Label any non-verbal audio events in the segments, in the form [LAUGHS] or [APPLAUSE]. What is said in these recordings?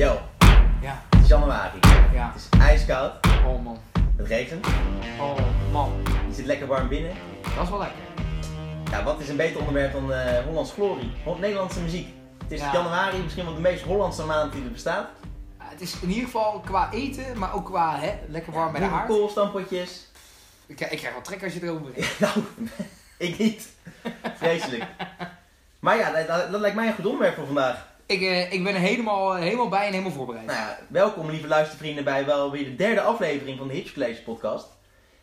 Yo, Ja, het is januari. ja. Het is ijskoud. Oh man. Het regent. Oh man. Je zit lekker warm binnen. Dat is wel lekker. Ja, wat is een beter onderwerp dan eh Hollands glorie? Nederlandse muziek. Het is Ja. januari, misschien wel de meest Hollandse maand die er bestaat. Ja, het is in ieder geval qua eten, maar ook qua hè, lekker warm bij de haard. Koolstampotjes. Ik, krijg- ik krijg wel trek als je erover begint. [LAUGHS] nou, ik niet. Vreselijk. [LAUGHS] Maar ja, dat, dat- dat lijkt mij een goed onderwerp voor vandaag. Ik, eh, ik ben er helemaal, helemaal bij en helemaal voorbereid. Nou ja, welkom lieve luistervrienden bij wel weer de derde aflevering van de Hitch College podcast.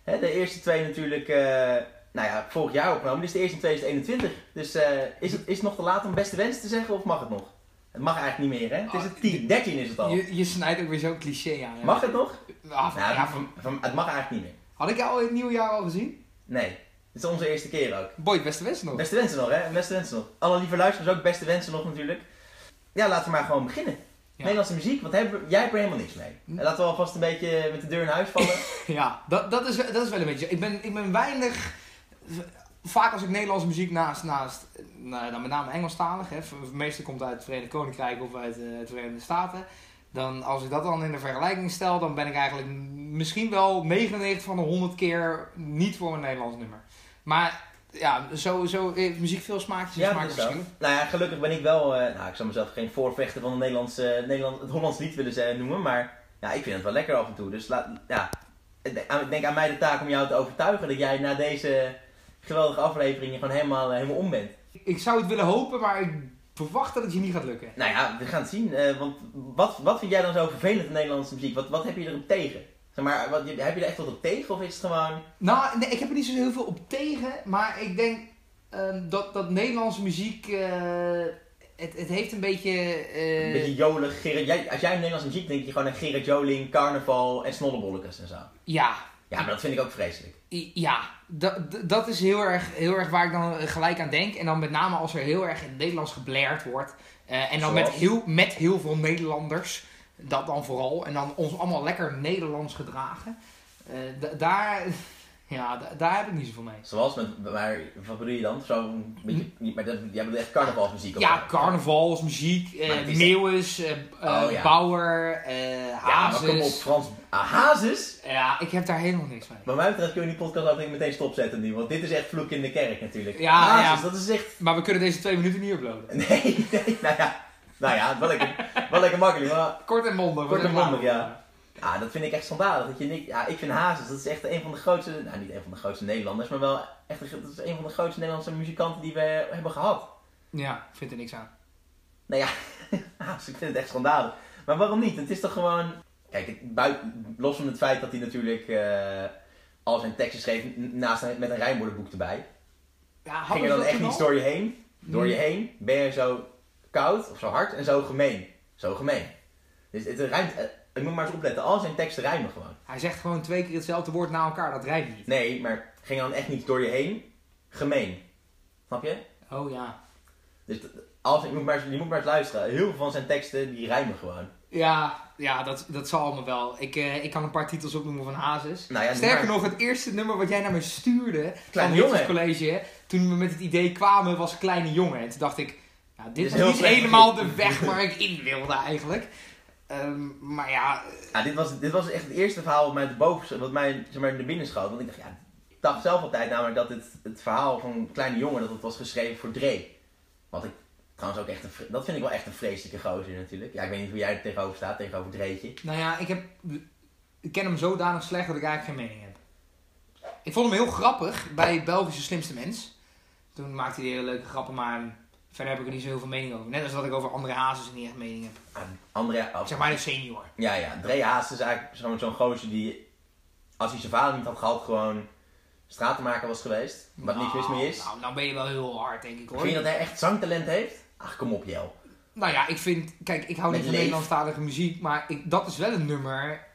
Hè, de eerste twee natuurlijk, eh, nou ja, vorig jaar opgenomen. Dit is de eerste in 2021. Dus eh, is, het, is het nog te laat om beste wens te zeggen of mag het nog? Het mag eigenlijk niet meer hè? Het is het 10, 13 is het al. Je, je snijdt ook weer zo'n cliché aan. hè. Mag het nog? Ah, Nou, ja, van, van, het mag eigenlijk niet meer. had ik jou in het nieuwe jaar al gezien? Nee, het is onze eerste keer ook. Boy, beste wensen nog. Beste wensen nog hè, beste wensen nog. Alle lieve luisteraars ook beste wensen nog natuurlijk. Ja, laten we maar gewoon beginnen. Nederlandse muziek, want hebben, jij hebt er helemaal niks mee. Hm. En laten we alvast een beetje met de deur in huis vallen. [LAUGHS] Ja, dat, dat, is, wel- dat is wel een beetje. Ik ben, ik ben weinig. Vaak als ik Nederlandse muziek naast, naast nou, dan met name Engelstalig, hè, meestal komt uit het Verenigd Koninkrijk of uit eh, de Verenigde Staten. Dan als ik dat dan in de vergelijking stel, dan ben ik eigenlijk misschien wel 99 van de 100 keer niet voor een Nederlands nummer. Maar ja, sowieso heeft muziek veel smaakjes Ja, zo. verschillen. Nou ja, gelukkig ben ik wel, eh, nou ik zou mezelf geen voorvechter van het, Nederlandse, Nederland, het Hollands lied willen noemen, maar ja, ik vind het wel lekker af en toe. Dus laat, ja, ik denk aan- ik denk aan mij de taak om jou te overtuigen dat jij na deze geweldige aflevering gewoon helemaal, eh, helemaal om bent. Ik zou het willen hopen, maar ik verwacht dat het je niet gaat lukken. Nou ja, we gaan het zien. eh, want wat, wat vind jij dan zo vervelend in Nederlandse muziek? Wat, wat heb je erop tegen? Maar, wat, heb je er echt wat op tegen of is het gewoon... Nou, nee, ik heb er niet zo heel veel op tegen, maar ik denk ehm, dat, dat Nederlandse muziek, eh, het, het heeft een beetje... eh, Een beetje jolig. Jij, als jij Nederlandse muziek denk je gewoon aan Gerard Joling, carnaval en snollebolletjes en zo. Ja, Ja, maar dat vind ik ook vreselijk. ja dat, is heel erg, heel erg waar ik dan gelijk aan denk. En dan met name als er heel erg in het Nederlands geblaerd wordt. eh, en dan met heel, met heel veel Nederlanders, dat dan vooral. En dan ons allemaal lekker Nederlands gedragen. Eh, da- daar, [LAUGHS] ja, da- daar heb ik niet zoveel mee. Zoals met, maar wat bedoel je dan? Zo'n beetje, maar dat, jij bedoelt echt carnavalsmuziek of Hm? Ja, carnavalsmuziek, Maar is- Meeuwis, Oh, ja. Bauer, eh Ja, maar Hazes. kom op, Frans. Ah, Hazes? Ja, ik heb daar helemaal niks mee. Wat mij betreft kun je die podcast ook meteen stopzetten nu, want dit is echt vloek in de kerk natuurlijk. Ja, Hazes, ja. dat is echt... Maar we kunnen deze twee minuten niet uploaden. [LAUGHS] Nee, nee, nou ja. Nou ja, wel lekker, wel lekker makkelijk, maar... Kort en mondig. Kort en mondig, ja. Ja, dat vind ik echt schandalig. Dat je niet, ja, ik vind Hazes, dat is echt een van de grootste, nou niet een van de grootste Nederlanders, maar wel echt een- dat is een van de grootste Nederlandse muzikanten die we hebben gehad. Ja, ik vind er niks aan. Nou ja, [LAUGHS] Hazes, ik vind het echt schandalig. Maar waarom niet? Het is toch gewoon, kijk, buiten, los van het feit dat hij natuurlijk eh, al zijn teksten schreef naast met een rijmwoordenboek erbij. Ja, Ging er dan echt niets door je heen? Door je heen ben je zo koud of zo hard en zo gemeen. Zo gemeen. Dus het rijmt, eh, ik moet maar eens opletten, al zijn teksten rijmen gewoon. Hij zegt gewoon twee keer hetzelfde woord na elkaar, dat rijmt niet. Nee, maar ging dan echt niet door je heen? Gemeen. Snap je? Oh ja. Dus als, je, moet maar, eens- je moet maar eens luisteren. Heel veel van zijn teksten die rijmen gewoon. Ja, ja dat, dat zal allemaal wel. Ik, eh, ik kan een paar titels opnoemen van Hazes. Nou ja, Sterker maar- nog, het eerste nummer wat jij naar me stuurde Kleine van jongen. het college, toen we met het idee kwamen, was Kleine Jongen. En toen dacht ik, nou, dit is niet slecht helemaal de weg waar ik in wilde eigenlijk. Ehm, maar ja, Ja, dit, was, dit was echt het eerste verhaal wat mij, boven, wat mij zeg maar, naar binnen schoot. Want ik dacht, ja, ik dacht zelf altijd namelijk dat het, het verhaal van een kleine jongen, dat het was geschreven voor Dre. Wat ik trouwens ook echt, een, dat vind ik wel echt een vreselijke gozer natuurlijk. Ja, ik weet niet hoe jij er tegenover staat, tegenover Dreetje. Nou ja, ik, heb, ik ken hem zodanig slecht dat ik eigenlijk geen mening heb. Ik vond hem heel grappig bij Belgische Slimste Mens. Toen maakte hij hele leuke grappen, maar verder heb ik er niet zo heel veel mening over. Net als dat ik over andere hazes niet echt mening heb. André, of- Zeg maar de senior. Ja, ja. Dre Haas is eigenlijk zo'n zo'n gozer die, als hij zijn vader niet had gehad, gewoon stratenmaker was geweest. Wat niks mis mee is. Nou, nou ben je wel heel hard, denk ik hoor. Vind je dat hij echt zangtalent heeft? Ach, kom op, Jel. Nou ja, ik vind... Kijk, ik hou Met niet van. Nederlandstalige muziek, maar ik, dat is wel een nummer...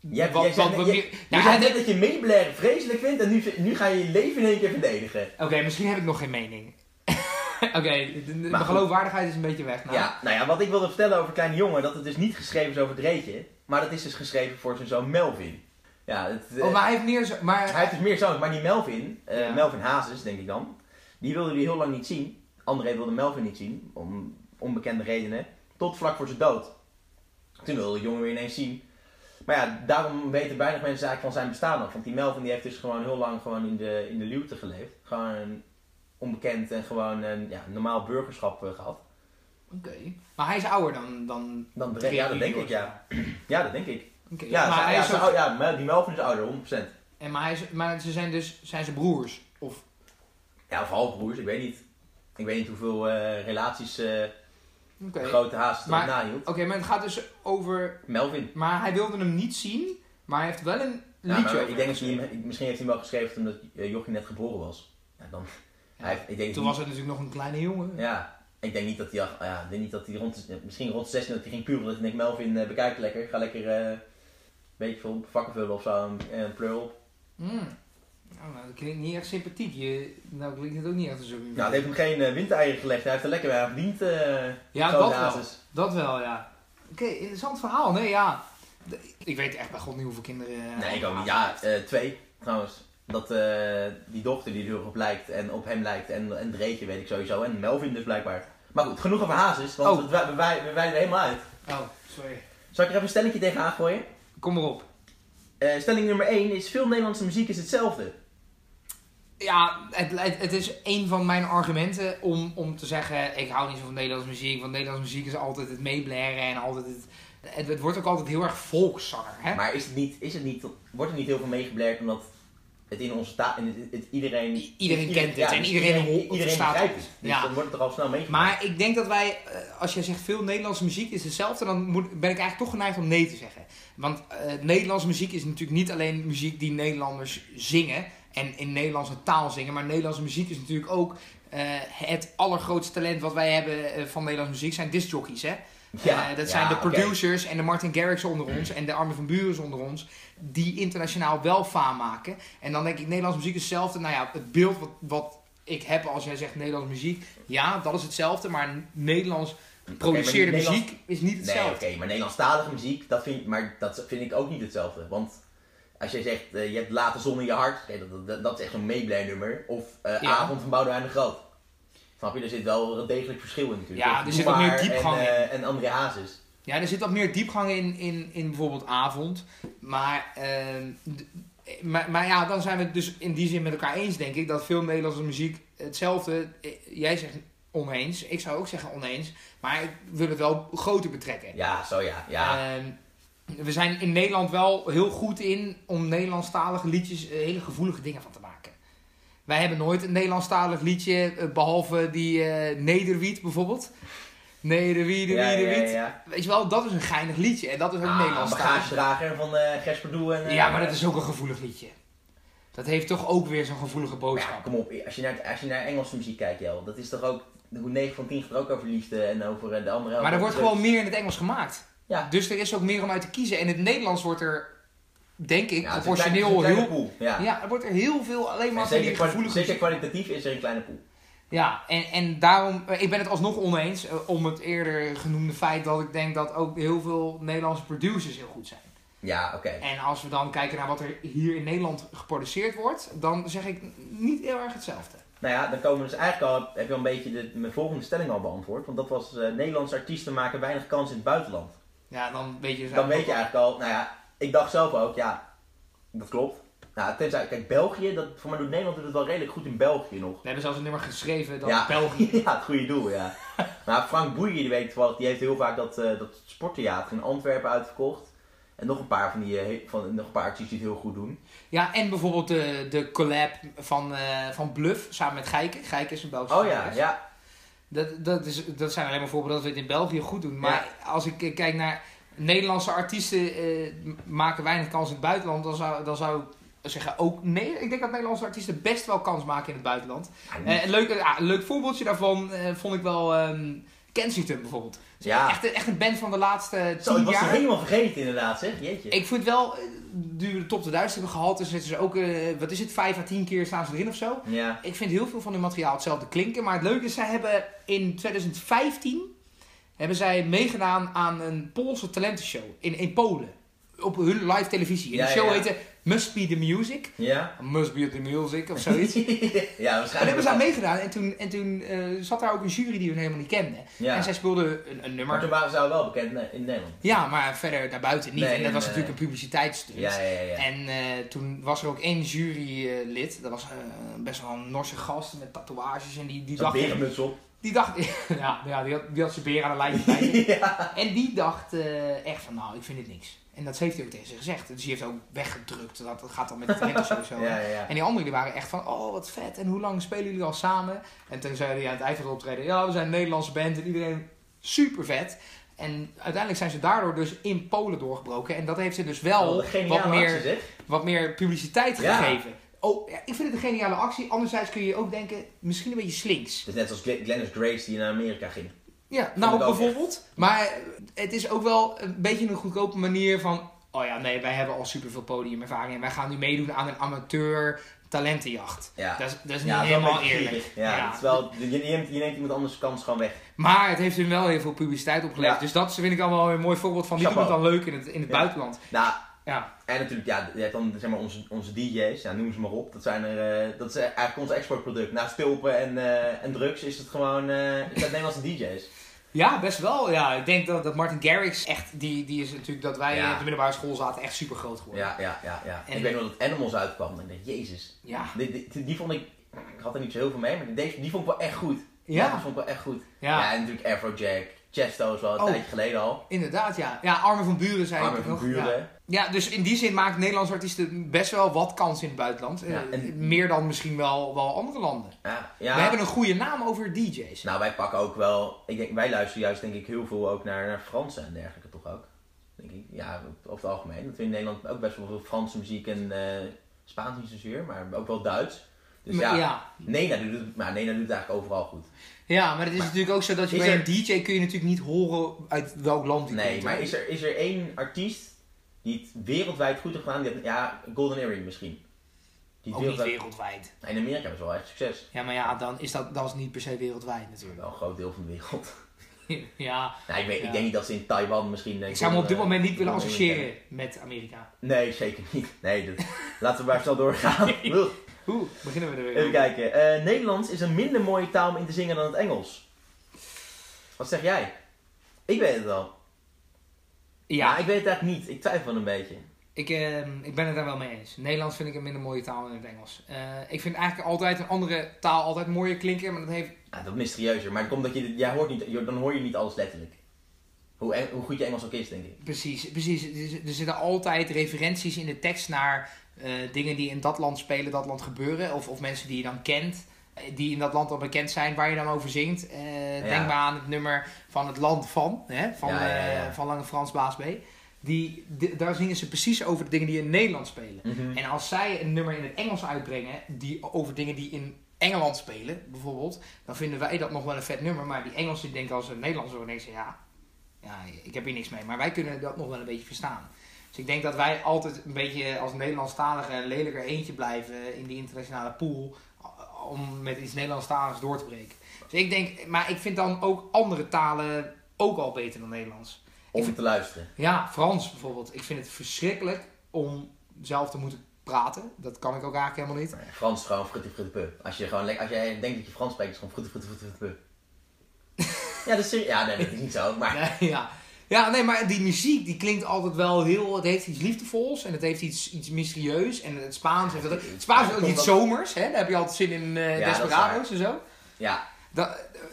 Wat- wat jij- meer- je Ja, zei net dat je meeblaren vreselijk vindt en nu, nu ga je je leven in één keer verdedigen. Oké, misschien heb ik nog geen mening. [LAUGHS] Oké, de, Maar geloofwaardigheid is een beetje weg. Nou, Ja, nou ja, wat ik wilde vertellen over Kleine Jongen, dat het dus niet geschreven is over Dreetje, maar dat is dus geschreven voor zijn zoon Melvin. Ja, het, Oh, maar hij heeft meer... zo- Maar, Hij heeft dus meer zoons, maar die Melvin, eh. Melvin Hazes denk ik dan, die wilde hij heel lang niet zien. André wilde Melvin niet zien, om onbekende redenen, tot vlak voor zijn dood. Toen wilde de jongen weer ineens zien. Maar ja, daarom weten weinig mensen eigenlijk van zijn bestaan nog. Want die Melvin die heeft dus gewoon heel lang gewoon in de, in de luwte geleefd. Gewoon onbekend en gewoon een ja, normaal burgerschap uh, gehad. Oké. Maar hij is ouder dan... Dan, dan de [CLEARS THROAT] Ja, dat denk ik, ja. Ja, dat denk ik. Okay. Ja, maar hij hij is ook... ja, die Melvin is ouder, 100%. En maar, hij is, maar ze zijn dus zijn ze broers? Of... Ja, of halfbroers, ik weet niet. Ik weet niet hoeveel uh, relaties uh, okay. grote haast maar, nahield. Oké, maar het gaat dus over... Melvin. Maar hij wilde hem niet zien, maar hij heeft wel een ja, liedje Ik denk dat hij, misschien heeft hij hem wel geschreven omdat Jochie net geboren was. Ja, dan, hij ik denk toen was het natuurlijk nog een kleine jongen. Ja, ik denk niet dat hij, ja, ik denk niet dat hij rond, misschien rond 16 dat hij ging puren. Dat hij denkt, Melvin, uh, bekijk lekker, ga lekker, uh, weet je veel, vakken vullen of zo, en een pleur op. Mm. Nou, nou, dat klinkt niet echt sympathiek. Je, nou klinkt het ook niet echt zo. Nou, het heeft hem geen uh, windeieren gelegd. Hij heeft er lekker bij verdiend. Uh, ja, dat wel. Dat wel, ja. Oké, okay, interessant verhaal. Nee, ja. De, ik weet echt bij god niet hoeveel kinderen... Uh, nee, ik ook niet. Ja, twee trouwens. Dat die dochter die er heel op lijkt en op hem lijkt en, en Dreetje weet ik sowieso. En Melvin dus blijkbaar. Maar goed, genoeg over Hazes, want oh. we, wijden er helemaal uit. Oh, sorry. Zal ik er even een stellingje tegenaan gooien? Kom maar op. stelling nummer 1 is veel Nederlandse muziek is hetzelfde. Ja, het, het, het, is een van mijn argumenten om, om te zeggen, ik hou niet zo van Nederlandse muziek, want Nederlandse muziek is altijd het meeblaren en altijd het, het, het, wordt ook altijd heel erg volkszanger. Hè? Maar is het niet, is het niet, wordt er niet heel veel meegeblerd omdat het in onze taal, iedereen, I, iedereen kent het ja, en iedereen, iedereen, iedereen staat het. Dus ja. dan wordt het er al snel meegemaakt. Maar ik denk dat wij, als jij zegt veel Nederlandse muziek is hetzelfde, dan moet, ben ik eigenlijk toch geneigd om nee te zeggen. Want uh, Nederlandse muziek is natuurlijk niet alleen muziek die Nederlanders zingen en in Nederlandse taal zingen. Maar Nederlandse muziek is natuurlijk ook uh, het allergrootste talent wat wij hebben van Nederlandse muziek. Zijn discjockeys, hè? Ja, uh, dat zijn ja, de producers okay. en de Martin Garrix onder ons en de Armin van Buren onder ons. Die internationaal wel faam maken. En dan denk ik, Nederlandse muziek is hetzelfde. Nou ja, het beeld wat, wat ik heb als jij zegt Nederlandse muziek. Ja, dat is hetzelfde. Maar Nederlands geproduceerde okay, muziek is niet hetzelfde. Nee, oké. Okay, maar Nederlandstalige muziek, dat vind, maar dat vind ik ook niet hetzelfde. Want als jij zegt, uh, je hebt Late Zon in je hart, okay, dat, dat, dat, is echt zo'n meeblij-nummer. Of uh, ja. Avond van Boudewijn de Groot. Snap je? Er zit wel een degelijk verschil in natuurlijk. Ja, er zit wat meer diepgang en, in. Uh, en André Hazes. Ja, er zit wat meer diepgang in, in, in bijvoorbeeld Avond. Maar, maar, maar ja, dan zijn we het dus in die zin met elkaar eens, denk ik. Dat veel Nederlandse muziek hetzelfde... Jij zegt oneens, ik zou ook zeggen oneens. Maar ik wil het wel groter betrekken. Ja, zo ja. ja. we zijn in Nederland wel heel goed in om Nederlandstalige liedjes hele gevoelige dingen van te maken. Wij hebben nooit een Nederlandstalig liedje, behalve die uh, Nederwiet bijvoorbeeld. Nederwiet, ja, Nederwiet. Ja, ja, Weet je wel, dat is een geinig liedje en dat is ook ah, Nederlandstalig. bagagedrager van uh, Gersperdoe en... Ja, maar dat is ook een gevoelig liedje. Dat heeft toch ook weer zo'n gevoelige boodschap. Ja, kom op, als je, naar, als je naar Engelse muziek kijkt, Jel, dat is toch ook... Hoe 9 van 10 gaat er ook over liefde en over de andere... Maar er wordt gewoon meer in het Engels gemaakt. Ja. Dus er is ook meer om uit te kiezen. En in het Nederlands wordt er, denk ik, ja, proportioneel heel... Ja. ja, er wordt er heel veel alleen maar die gevoelige... Zeker kwalitatief is er een kleine pool. Ja, en, en daarom, ik ben het alsnog oneens om het eerder genoemde feit dat ik denk dat ook heel veel Nederlandse producers heel goed zijn. Ja, oké. Okay. En als we dan kijken naar wat er hier in Nederland geproduceerd wordt, dan zeg ik niet heel erg hetzelfde. Nou ja, dan komen we dus eigenlijk al, heb je al een beetje de, mijn volgende stelling al beantwoord. Want dat was, uh, Nederlandse artiesten maken weinig kans in het buitenland. Ja, dan weet je dus Dan weet je eigenlijk al, nou ja, ik dacht zelf ook, ja, dat klopt. Nou, tenzij, kijk, België, dat, voor mij doet Nederland doet het wel redelijk goed in België nog. We hebben zelfs een nummer geschreven dat ja. België. [LAUGHS] ja, het goede doel, ja. [LAUGHS] maar Frank Boeien, die weet wel, die heeft heel vaak dat, uh, dat sporttheater in Antwerpen uitverkocht. En nog een paar van die, uh, van, nog een paar artiesten die het heel goed doen. Ja, en bijvoorbeeld de, de collab van, uh, van Bluff samen met Geike. Geike is een Belgische Oh ja, ja. Dat, dat, is, dat zijn alleen maar voorbeelden dat we het in België goed doen. Maar ja. als ik kijk naar Nederlandse artiesten maken weinig kans in het buitenland, dan zou, dan zou zeggen ook nee. Ik denk dat Nederlandse artiesten best wel kans maken in het buitenland. Uh, een, leuk, uh, leuk voorbeeldje daarvan uh, vond ik wel um, Kensington bijvoorbeeld. Ja. Echt, echt een band van de laatste Zo, tien ik was jaar. helemaal vergeten inderdaad zeg. Jeetje. Ik vind wel, nu we de top de Duits hebben gehaald, dus zitten ze ook, wat is het, vijf à tien keer staan ze erin of zo. Ja. Ik vind heel veel van hun materiaal hetzelfde klinken. Maar het leuke is, zij hebben in 2015 hebben zij meegedaan aan een Poolse talentenshow in, in Polen. op hun live televisie. En Ja, die show ja. heette Must Be The Music. Ja? Must Be The Music of zoiets. [LAUGHS] ja, En daar waarschijnlijk. hebben ze aan meegedaan. En toen, en toen eh, zat daar ook een jury die we helemaal niet kenden. Ja. En zij speelde een, een Maar nummer. toen waren ze wel bekend in Nederland. Ja, maar verder daarbuiten niet. Nee, en dat was en, natuurlijk een publiciteitsstunt. Ja, ja, ja. En eh, toen was er ook één jurylid. dat was eh, best wel een Norse gast met tatoeages. En die, die dacht... berenmuts op. Die dacht... [LAUGHS] ja, ja die, had, die had zijn beer aan bij. [LAUGHS] ja. En die dacht eh, echt van, nou, ik vind dit niks. En dat heeft hij ook tegen ze gezegd. Dus die heeft ook weggedrukt. Dat dat gaat dan met de talentenshow zo. [LAUGHS] Ja, ja. En die anderen die waren echt van, oh wat vet. En hoe lang spelen jullie al samen? En toen zei hij aan het eind van het optreden, ja we zijn een Nederlandse band. En iedereen super vet. En uiteindelijk zijn ze daardoor dus in Polen doorgebroken. En dat heeft ze dus wel Oh, wat, meer, actie, wat meer publiciteit gegeven. Oh, ja, ik vind het een geniale actie. Anderzijds kun je ook denken, misschien een beetje slinks. Het is net Glen- Glennis Grace die naar Amerika ging. Ja, nou bijvoorbeeld. Maar het is ook wel een beetje een goedkope manier van... Oh ja, nee, wij hebben al superveel podiumervaring. En wij gaan nu meedoen aan een amateur talentenjacht. Ja. Dat is, dat is niet Ja, dat helemaal eerlijk. Ja, Ja. Het is wel, je, neemt, je neemt iemand anders kans gewoon weg. Maar het heeft hun wel heel veel publiciteit opgeleverd. Ja. Dus dat vind ik allemaal een mooi voorbeeld van. Die het dan leuk in het, in het buitenland. Nou, Ja. en natuurlijk, ja, je hebt dan zeg maar onze, onze DJ's, ja, noem ze maar op. Dat, zijn er, eh, dat is eigenlijk ons exportproduct. Naast tulpen en, eh, en drugs is het gewoon eh het zijn Nederlandse DJ's. ja, best wel. Ja, ik denk dat, dat Martin Garrix echt... Die, die is natuurlijk dat wij Ja. op de middelbare school zaten echt super groot geworden. Ja, ja, ja. ja. En- ik weet nog dat Animals uitkwam. En ik dacht, jezus. Ja. Die, die, die vond ik, ik had er niet zo heel veel mee, maar deze, die vond ik wel echt goed. Ja. die vond ik wel echt goed. Ja. Ja, en natuurlijk Afrojack. Chesto is wel een Oh. tijdje geleden al. Inderdaad, ja. Ja, Armin van Buren Armin ik van nog. Buren. Ja. Ja, dus in die zin maakt Nederlandse artiesten best wel wat kans in het buitenland. Ja, Eh, en- meer dan misschien wel, wel andere landen. Ja, ja. We hebben een goede naam over DJ's. Nou, wij pakken ook wel. Ik denk, wij luisteren juist denk ik heel veel ook naar, naar Franse en dergelijke toch ook. Denk ik. Ja, over het algemeen. Dat we in Nederland ook best wel veel Franse muziek en eh Spaans niet zozeer, maar ook wel Duits. Dus Maar ja, ja. Nena doet het, maar Nena doet het eigenlijk overal goed. Ja, maar het is natuurlijk ook zo dat je bij er- een DJ kun je natuurlijk niet horen uit welk land die Nee, komt. maar hè? is er, is er één artiest die het wereldwijd goed heeft gedaan? Die heeft- ja, Golden Earring misschien. Die ook niet wereldwijd-. In Amerika hebben ze wel echt succes. Ja, maar ja, dan is dat, dat is niet per se wereldwijd natuurlijk. Wel een groot deel van de wereld. [LAUGHS] ja, Nou, ik, weet, Ja. ik denk niet dat ze in Taiwan misschien... ik zou me op dit moment niet willen associëren met Amerika. Nee, zeker niet. Nee, dat- laten we maar snel doorgaan. [LAUGHS] Oeh. Oeh, beginnen we er weer Even kijken. Eh, Nederlands is een minder mooie taal om in te zingen dan het Engels. Wat zeg jij? Ik weet het wel. Ja, Maar ik weet het eigenlijk niet. Ik twijfel een beetje. Ik, ehm, ik ben het daar wel mee eens. Nederlands vind ik een minder mooie taal dan het Engels. Eh, ik vind eigenlijk altijd een andere taal altijd mooier klinken, maar dat heeft... Ja, dat is mysterieuzer. Maar komt dat je... Jij hoort niet, dan hoor je niet alles letterlijk. Hoe, hoe goed je Engels ook is, denk ik. Precies, precies. Er zitten altijd referenties in de tekst naar eh, dingen die in dat land spelen, dat land gebeuren. Of, of mensen die je dan kent, eh, die in dat land al bekend zijn, waar je dan over zingt. Eh, Ja. Denk maar aan het nummer van het land van, hè, van, Ja, ja, ja. van Lange Frans Baas B. Die, di- daar zingen ze precies over de dingen die in Nederland spelen. Mhm. En als zij een nummer in het Engels uitbrengen, die, over dingen die in Engeland spelen, bijvoorbeeld, dan vinden wij dat nog wel een vet nummer. Maar die Engelsen denken als een Nederlandse horen, denken ze, ja, ja, ik heb hier niks mee. Maar wij kunnen dat nog wel een beetje verstaan. Dus ik denk dat wij altijd een beetje als Nederlandstalige een lelijker eentje blijven in die internationale pool. Om met iets Nederlandstaligs door te breken. Dus ik denk, maar ik vind dan ook andere talen ook al beter dan Nederlands. Om te luisteren. Ja, Frans bijvoorbeeld. Ik vind het verschrikkelijk om zelf te moeten praten. Dat kan ik ook eigenlijk helemaal niet. Frans is gewoon frutti frutti. Als, je gewoon, als jij denkt dat je Frans spreekt, is gewoon frutti frutti frutti [LAUGHS] ja, dat is. Ja, nee, dat is niet zo. Maar Nee, ja. Ja, nee, maar die muziek die klinkt altijd wel heel... Het heeft iets liefdevols en het heeft iets, iets mysterieus. En het Spaans heeft dat ook. Het Spaans heeft ook iets zomers. Hè? Daar heb je altijd zin in eh Ja, is Desperados en zo. ja,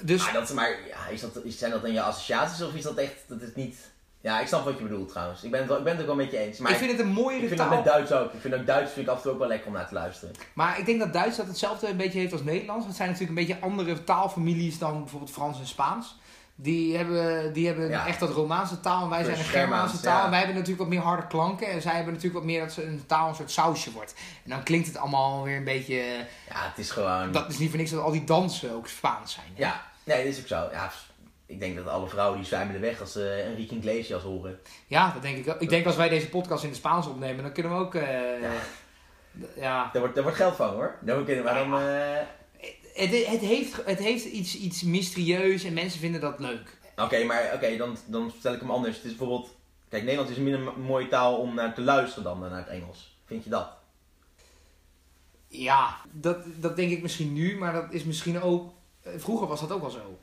dus maar, dat, is maar ja, is dat, is, zijn dat dan je associaties of is dat echt, dat is niet... Ja, ik snap wat je bedoelt trouwens. Ik ben het, wel, ik ben het ook wel met je eens. Maar ik vind het een ik mooiere vind dat taal. met Duits ook. Ik vind ook Duits vind ik af en toe ook wel lekker om naar te luisteren. Maar ik denk dat Duits dat hetzelfde een beetje heeft als Nederlands. Het zijn natuurlijk een beetje andere taalfamilies dan bijvoorbeeld Frans en Spaans. Die hebben, die hebben Ja. echt dat Romaanse taal en wij zijn een Germaanse Germaans, taal. ja. En wij hebben natuurlijk wat meer harde klanken. En zij hebben natuurlijk wat meer dat ze een taal een soort sausje wordt. En dan klinkt het allemaal weer een beetje... Ja, het is gewoon... Dat is niet voor niks dat al die dansen ook Spaans zijn. hè? Ja, nee, dat is ook zo. Ja, ik denk dat alle vrouwen die zwijmelen weg als ze Enrique Iglesias horen. Ja, dat denk ik ook. Ik denk als wij deze podcast in het Spaans opnemen, dan kunnen we ook... eh, Ja. ja. Daar wordt, daar wordt geld van hoor. Dan kunnen we dan... eh, Het, het heeft, het heeft iets, iets mysterieus en mensen vinden dat leuk. Oké, maar oké, dan, dan stel ik hem anders. Het is bijvoorbeeld... Kijk, Nederlands is een minder mooie taal om naar te luisteren dan naar het Engels. Vind je dat? Ja, dat, dat denk ik misschien nu, maar dat is misschien ook... eh, Vroeger was dat ook al zo.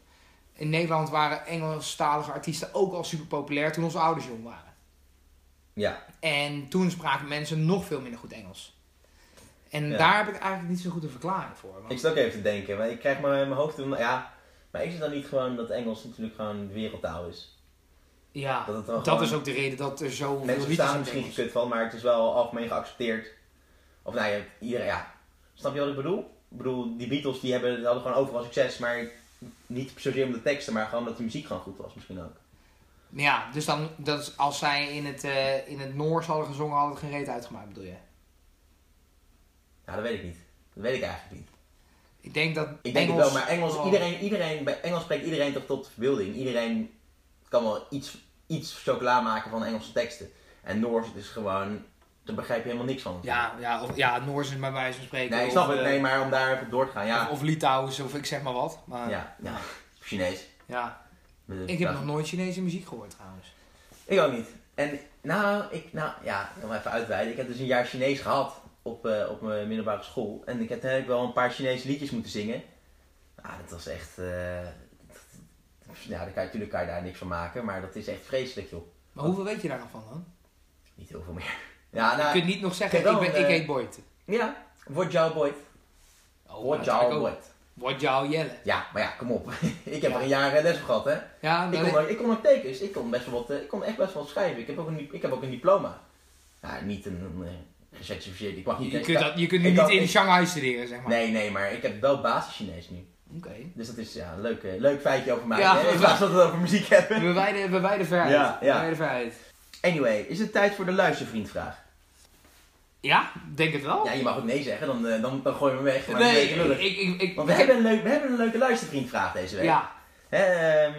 In Nederland waren Engelstalige artiesten ook al super populair toen onze ouders jong waren. Ja. En toen spraken mensen nog veel minder goed Engels. En Ja. daar heb ik eigenlijk niet zo goed een verklaring voor. want- Ik zit ook even te denken, maar ik krijg maar in mijn hoofd... toen- Ja, maar is het dan niet gewoon dat Engels natuurlijk gewoon wereldtaal is? ja, Dat gewoon- is ook de reden dat er zo Mensen verstaan er misschien gekut van, maar het is wel algemeen geaccepteerd. Of nou ja, iedereen, ja. Snap je wat ik bedoel? Ik bedoel, die Beatles die hebben, die hadden gewoon overal succes, maar niet zozeer om de teksten, maar gewoon omdat de muziek gewoon goed was misschien ook. Ja, dus dan, dat is, als zij in het, eh, in het Noors hadden gezongen, hadden het geen reet uitgemaakt, bedoel je? Ja, dat weet ik niet. Dat weet ik eigenlijk niet. Ik denk dat Ik denk Engels... het wel, maar Engels, oh, iedereen, iedereen, bij Engels spreekt iedereen toch tot verbeelding. Iedereen kan wel iets, iets chocola maken van Engelse teksten. En Noors, is gewoon, daar begrijp je helemaal niks van. Ja, ja, of, ja, Noors is bij wijze van spreken. Nee, ik snap of, het, eh, nee, maar om daar even op door te gaan, ja. Of, of Litouws, of ik zeg maar wat. Maar, ja. Ja, ja. Chinees. Ik heb nog nooit Chinese muziek gehoord trouwens. Ik ook niet. En nou, ik, nou ja, om even uitweiden. Ik heb dus een jaar Chinees gehad op, eh, op mijn middelbare school. En ik heb eigenlijk wel een paar Chinese liedjes moeten zingen. Ah, dat was echt... eh, ja, daar kan je, natuurlijk kan je daar niks van maken, maar dat is echt vreselijk, joh. Maar hoeveel weet je daar nog van dan? Niet heel veel meer. [LAUGHS] Ja, nou, je kunt niet nog zeggen, ik heb ik, ben, ik eh, heet Boyd. ja, word jou Boyd. Oh, Word dat jou heb ik ook. Boyd. Word jou Jelle. Ja, maar ja, kom op. [LAUGHS] ik heb Ja. er een jaar les gehad, hè. Ja, Ik kon, ook- ik kon ook tekens, ik kon best wel wat, ik kon echt best wel wat schrijven. Ik heb ook een, ik heb ook een diploma. Ja, niet een, een gecertificeerd, ik mag niet... je, kunt dat, je kunt nu niet kan- in ik- Shanghai studeren, zeg maar. Nee, nee, maar ik heb wel basis Chinees nu. Oké. Dus dat is ja, een leuk, leuk feitje over mij. Ja, in plaats van dat we het over muziek hebben. We wijden, we wijden ver uit. Ja, We ja. wijden ver uit. Anyway, is het tijd voor de luistervriendvraag? Ja, denk het wel. Ja, je mag ook nee zeggen, dan, eh, dan, dan gooi je hem weg. Maar nee, ik, ik, ik, Want we hebben, een leuk, we hebben een leuke luistervriendvraag deze week. Ja, Hè, ehm,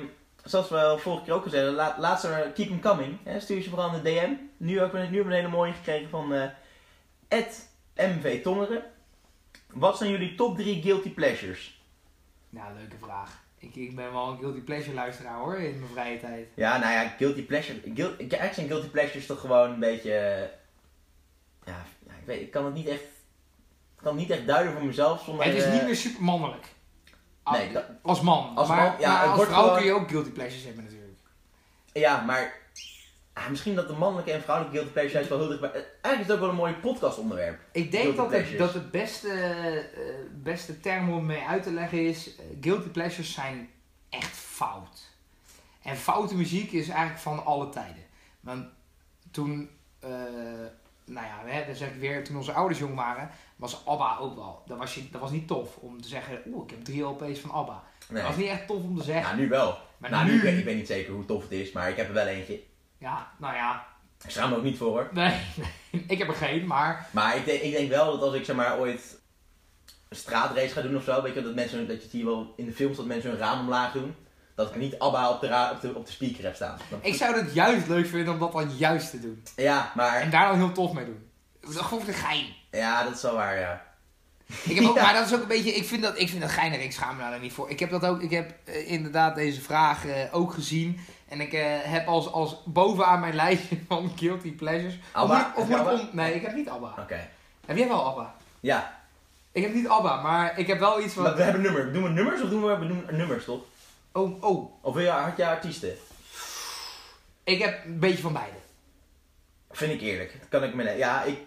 zoals we al vorige keer ook al zeiden, laat, laat ze keep them coming. Hè, stuur ze vooral de DM. Nu, ook, nu hebben we een hele mooie gekregen van eh MV Tongeren. Wat zijn jullie top 3 guilty pleasures? nou, leuke vraag. Ik, ik ben wel een guilty pleasure luisteraar hoor, in mijn vrije tijd. Ja, nou ja, guilty pleasure. Guil, eigenlijk zijn guilty pleasures toch gewoon een beetje. eh, ja, ik weet, ik kan het niet echt. Ik kan het niet echt duiden voor mezelf zonder. het is eh, niet meer super mannelijk. Ah, Nee, als man. Als maar, man, ja, maar het als vrouw gewoon- kun je ook guilty pleasures hebben natuurlijk. Ja, maar. Ah, misschien dat de mannelijke en vrouwelijke guilty pleasure juist wel heel dichtbij. eh, Eigenlijk is het ook wel een mooi podcastonderwerp. Ik denk dat het, pleasures. dat het beste, eh, beste term om mee uit te leggen is... eh, guilty pleasures zijn echt fout. En foute muziek is eigenlijk van alle tijden. Want toen, nou ja, hè, dan zeg ik weer, toen onze ouders jong waren, was ABBA ook wel. Dat was, je, dat was niet tof om te zeggen, oeh, ik heb drie LP's van ABBA. Nee. Dat was niet echt tof om te zeggen. Nou, nu wel. maar nou, nu, nu, weet ik weet niet zeker hoe tof het is, maar ik heb er wel eentje. Ja, nou ja, Ik schaam me ook niet voor hoor. nee, ik heb er geen, maar Maar ik denk, ik denk wel dat als ik zeg maar ooit een straatrace ga doen of zo, weet je, dat, mensen, dat je het hier wel in de films dat mensen hun raam omlaag doen, dat ik niet ABBA op de, ra- op de, op de speaker heb staan. Dat- ik zou het juist leuk vinden om dat dan juist te doen. Ja, maar En daar dan heel tof mee doen. Dat is Gewoon voor de gein. ja, dat is wel waar, ja. Ik heb ook, [LAUGHS] Ja. Maar dat is ook een beetje, ik vind dat, ik vind dat geinig, ik schaam me daar niet voor. Ik heb dat ook, ik heb eh, inderdaad deze vraag eh, ook gezien. En ik eh, heb als, als bovenaan mijn lijstje [LAUGHS] van guilty pleasures. Abba? Of moet, of Heb je moet ik Abba? om- nee, ik heb niet Abba. Oké. Heb jij wel Abba? Ja, Ik heb niet Abba, maar ik heb wel iets maar van... we hebben nummer. Doen we nummers of doen we, we doen nummers toch? Oh, oh, Of wil je, had je artiesten? ik heb een beetje van beide. Vind ik eerlijk. Dat kan ik me Ja, ik.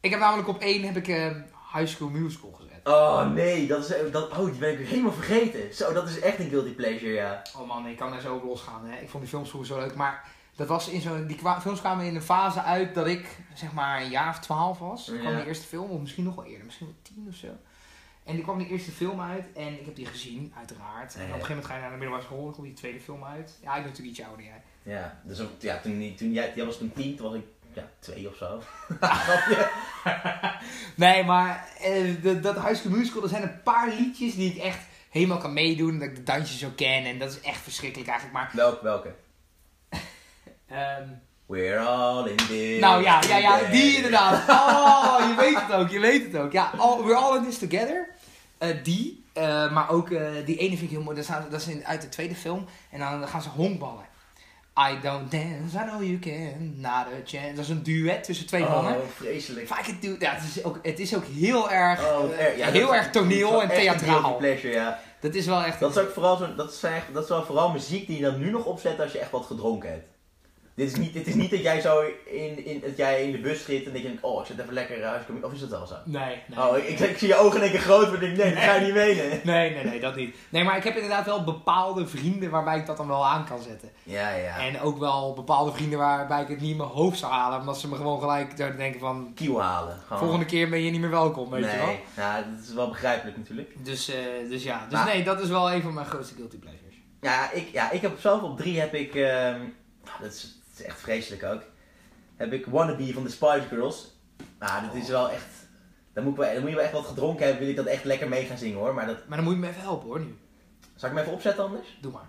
Ik heb namelijk op één heb ik eh, High School Musical gezet. Oh nee, dat is. Dat, oh, die ben ik helemaal vergeten. Zo, dat is echt een guilty pleasure, ja. Oh man, ik kan daar zo op losgaan. Hè. Ik vond die films vroeger zo leuk. Maar dat was in zo'n, die films kwamen in een fase uit dat ik zeg maar een jaar of twaalf was. Toen kwam Ja. de eerste film, of misschien nog wel eerder, misschien wel tien of zo. En die kwam die eerste film uit en ik heb die gezien, uiteraard. En Ja, op ja. een gegeven moment ga je naar de middelbare school, dan komt die tweede film uit. Ja, ik ben natuurlijk iets ouder jij. Ja, dus ook, ja, toen, toen jij, jij was toen tien, toen was ik ja, twee of zo. [LAUGHS] Nee, maar de, dat High School Musical, er zijn een paar liedjes die ik echt helemaal kan meedoen. Dat ik de dansjes zo ken en dat is echt verschrikkelijk eigenlijk. Maar Welke, welke? [LAUGHS] ehm, We're all in this. Nou ja, ja, ja, die inderdaad. Oh, je weet het ook, je weet het ook. Ja, all, we're all in this together. Eh, die, eh, maar ook die ene vind ik heel mooi. Dat, staat, dat is in, uit de tweede film. En dan gaan ze honkballen. I don't dance, I know you can, not a chance. Dat is een duet tussen twee mannen. Oh, vreselijk. Vaak het, ja, het, is ook, het is ook heel erg, Oh, erg. Ja, heel erg toneel en theatraal. pleasure, ja. Dat is wel echt... Dat is ook vooral zo, dat is, echt- dat is wel vooral muziek die je dan nu nog opzet als je echt wat gedronken hebt. Dit is niet, dit is niet dat jij zo in, in, dat jij in de bus zit en dat je denkt, oh, ik zit even lekker huis. Of is dat wel zo? Nee, nee. Oh, ik, ik, zie je ogen in één keer groot, maar ik denk, nee, dat ga je niet menen. Nee, nee, nee, dat niet. Nee, maar ik heb inderdaad wel bepaalde vrienden waarbij ik dat dan wel aan kan zetten. Ja, ja. En ook wel bepaalde vrienden waarbij ik het niet in mijn hoofd zou halen. Omdat ze me gewoon gelijk zouden denken van... Kiel halen. Gewoon. Volgende keer ben je niet meer welkom, weet nee, je wel. ja, dat is wel begrijpelijk natuurlijk. Dus, eh, dus ja, dus Maar- nee, dat is wel een van mijn grootste guilty pleasures. Ja, ik, ja, ik heb zelf op drie heb ik, ehm, dat, is, is echt vreselijk ook, heb ik Wannabe van de Spice Girls. Nou, dat is wel echt, dan moet, ik wel, dan moet je wel echt wat gedronken hebben, wil ik dat echt lekker mee gaan zingen hoor. Maar dat, Maar dan moet je me even helpen hoor, nu. zal ik hem even opzetten anders? Doe maar.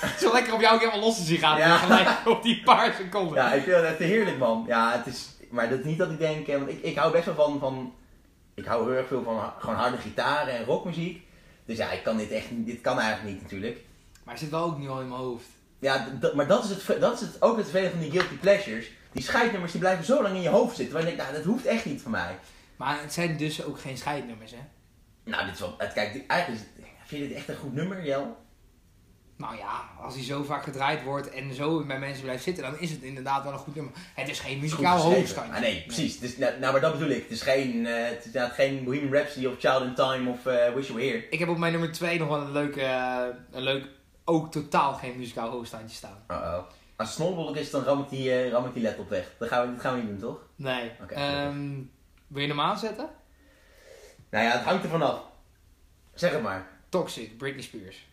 Het wel lekker, om jou ook helemaal los te zien gaan. Ja. Gelijk [LAUGHS] op die paar seconden. Ja, ik vind het echt heerlijk man. Ja, het is, maar dat is niet dat ik denk, eh, want ik, ik hou best wel van, van, ik hou heel erg veel van gewoon harde gitaren en rockmuziek. Dus ja, ik kan dit echt, niet- dit kan eigenlijk niet natuurlijk. Maar het zit wel ook nu al in mijn hoofd. Ja, maar dat is, het, dat is het, ook het vervelende van die guilty pleasures. Die scheidnummers die blijven zo lang in je hoofd zitten. Waar je denkt, nou dat hoeft echt niet van mij. Maar het zijn dus ook geen scheidnummers, hè? Nou, dit is wel, het, kijk, eigenlijk is vind je dit echt een goed nummer, Jel? Nou ja, als hij zo vaak gedraaid wordt en zo bij mensen blijft zitten, dan is het inderdaad wel een goed nummer. Het is geen muzikaal hoogstandje. Ah, nee, precies. Dus, nou, nou, maar dat bedoel ik. Het is geen, eh, het is geen Bohemian Rhapsody of Child in Time of eh, Wish You Were Here. Ik heb op mijn nummer 2 nog wel een leuke, eh, een leuk, ook totaal geen muzikaal hoogstandje staan. Uh-oh. Als het snollebolk is, dan ram ik die, ram ik die laptop weg. Dat gaan, we, dat gaan we niet doen, toch? Nee. Oké, Ehm, wil je hem aanzetten? Nou ja, het hangt er vanaf. Zeg het maar. Toxic, Britney Spears.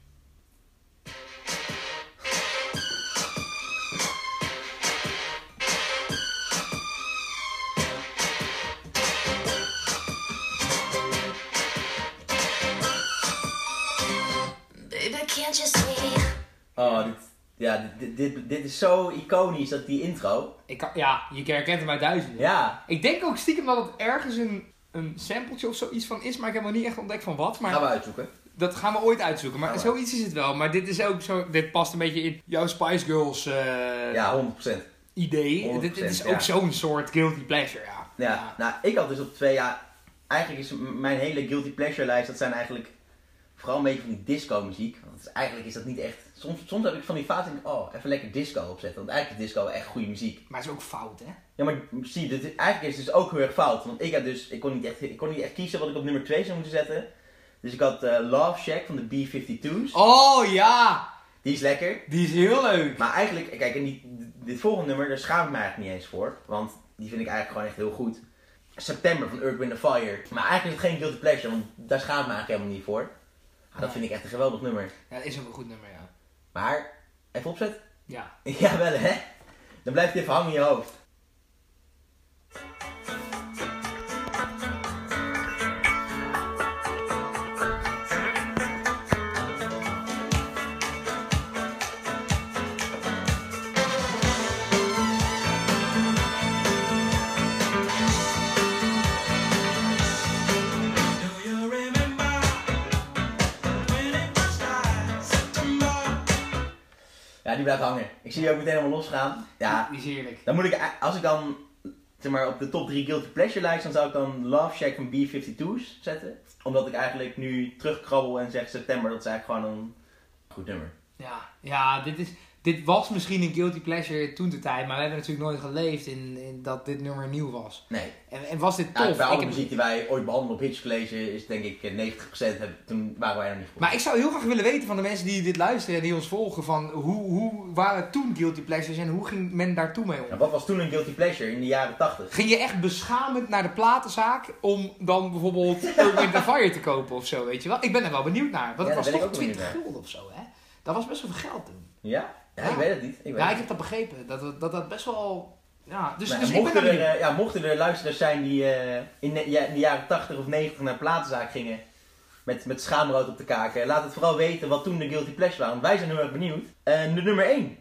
Ja, dit, dit, dit, is zo iconisch, dat die intro. Ik kan, ja, je herkent hem uit duizenden. Ja, Ik denk ook stiekem dat het ergens een, een sampletje of zoiets van is, maar ik heb nog niet echt ontdekt van wat. Maar gaan we uitzoeken. dat gaan we ooit uitzoeken. Maar zoiets is het wel. Maar dit is ook zo, dit past een beetje in jouw Spice Girls eh, Ja, 100%. idee. 100%, Dit, dit is ja. ook zo'n soort guilty pleasure, ja. Ja, nou, ik had dus op twee, ja, eigenlijk is mijn hele guilty pleasure lijst, dat zijn eigenlijk vooral een beetje van die disco muziek. Want is- eigenlijk is dat niet echt, soms, soms heb ik van die fase, denk ik, oh, even lekker disco opzetten. Want eigenlijk is disco echt goede muziek. Maar het is ook fout, hè? Ja, maar zie, dit, eigenlijk is het dus ook heel erg fout. Want ik had dus, ik kon niet echt, ik kon niet echt kiezen wat ik op nummer 2 zou moeten zetten. Dus ik had eh, Love Shack van de B-52's. Oh ja! Die is lekker. Die is heel leuk. Maar eigenlijk, kijk, en die, dit volgende nummer, daar schaam ik me eigenlijk niet eens voor. Want die vind ik eigenlijk gewoon echt heel goed. September van Earth, Wind Fire. Maar eigenlijk is het geen guilty pleasure, want daar schaam ik me eigenlijk helemaal niet voor. Ah, dat vind ik echt een geweldig nummer. Ja, dat is ook een goed nummer, ja. Maar, even opzet. Ja. [LAUGHS] Ja, wel hè. Dan blijft het even hangen in je hoofd. Die blijft hangen. Ik zie die ook meteen helemaal losgaan. Ja, Die is heerlijk. dan moet ik, als ik dan, zeg maar, op de top 3 guilty pleasure lijst, dan zou ik dan Love Shack van B-52's zetten. Omdat ik eigenlijk nu terugkrabbel en zeg september, dat is eigenlijk gewoon een goed nummer. Ja, ja dit, is, dit was misschien een guilty pleasure toen de tijd, maar we hebben natuurlijk nooit geleefd in, in dat dit nummer nieuw was. Nee. En, en was dit Ja, tof? bij alle muziek die wij ooit behandelen op Hitch College is denk ik eh, 90% hebben, toen waren wij nog niet voor. Maar ik zou heel graag willen weten van de mensen die dit luisteren en die ons volgen, van hoe, hoe waren toen guilty pleasures en hoe ging men daar toen mee om? Nou, wat was toen een guilty pleasure in de jaren 80? Ging je echt beschamend naar de platenzaak om dan bijvoorbeeld [LAUGHS] Earth, Wind Fire te kopen of zo, weet je wel? Ik ben er wel benieuwd naar, want Ja, het was toch ook benieuwd 20 naar. gulden of zo, hè? Dat was best wel veel geld toen. Ja? Ja, ik weet het niet. Ik weet Ja, het ik heb dat begrepen, dat dat, dat, dat best wel... Ja, dus, Maar dus ik ben mochten, er er, eh, ja, mochten er luisteraars zijn die eh, in, de, ja, in de jaren 80 of 90 naar platenzaak gingen met, met schaamrood op de kaken, laat het vooral weten wat toen de guilty pleasure waren. Wij zijn heel erg benieuwd. Eh, de nummer 1.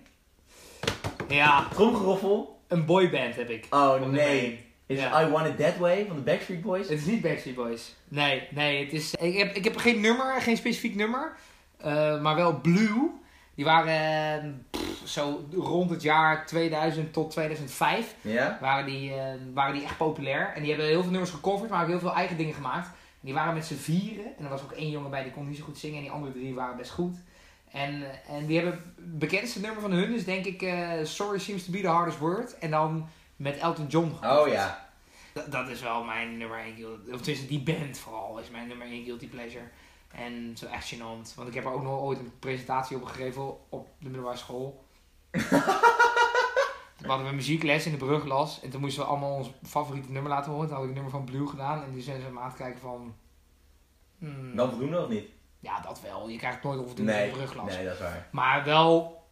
Ja, Tromgeroffel. een boyband heb ik. Oh nee. Is Ja. I Want It That Way van de Backstreet Boys? Het is niet Backstreet Boys. Nee, nee, het is... Ik heb, ik heb geen nummer, geen specifiek nummer. maar wel Blue. Die waren pff, zo rond het jaar 2000 tot 2005 Ja? waren die, eh, waren die echt populair. En die hebben heel veel nummers gecoverd, maar ook heel veel eigen dingen gemaakt. En die waren met z'n vieren. En er was ook één jongen bij die kon niet zo goed zingen. En die andere drie waren best goed. En, en die hebben het bekendste nummer van hun is denk ik eh, Sorry Seems to be the hardest word. En dan met Elton John. Oh ja. Dat, dat is wel mijn nummer 1 guilty. Of tenminste, die band vooral is mijn nummer 1 guilty pleasure. En zo echt gênant. Want ik heb er ook nog ooit een presentatie op gegeven op de middelbare school. [LAUGHS] We hadden we muziekles in de bruglas. En toen moesten we allemaal ons favoriete nummer laten horen. Toen had ik het nummer van Blue gedaan. En die zijn ze me aan het kijken van... hmm, Dan voldoende of niet? ja, dat wel. Je krijgt nooit onvoldoende Nee. in de bruglas. Nee, dat is waar. Maar wel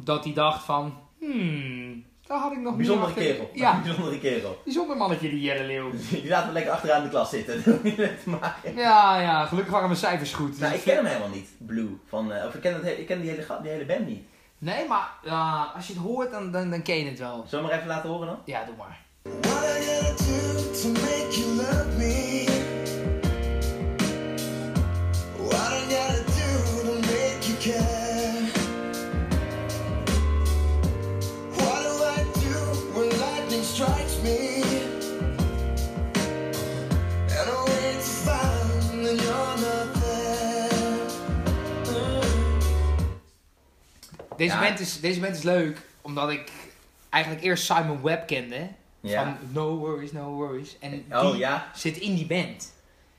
dat hij dacht van... Hmm, daar had ik nog Bijzondere niet kerel. Ja, [LAUGHS] Bijzondere kerel. [LAUGHS] bijzonder mannetje die Jelle Leeuw. [LAUGHS] Die laten we lekker achteraan de klas zitten. Dat hoef je niet te maken. Ja, ja, gelukkig waren mijn cijfers goed. Nou, Dus ik ken hem helemaal niet, Blue. Van, eh, of ik ken, ik ken die, hele, die hele band niet. Nee, maar ja, als je het hoort, dan, dan, dan ken je het wel. Zullen we maar even laten horen dan? Ja, doe maar. What Deze, Ja. band is, deze band is leuk, omdat ik eigenlijk eerst Simon Webb kende. Ja. Van No Worries, No Worries. En die Oh ja. zit in die band.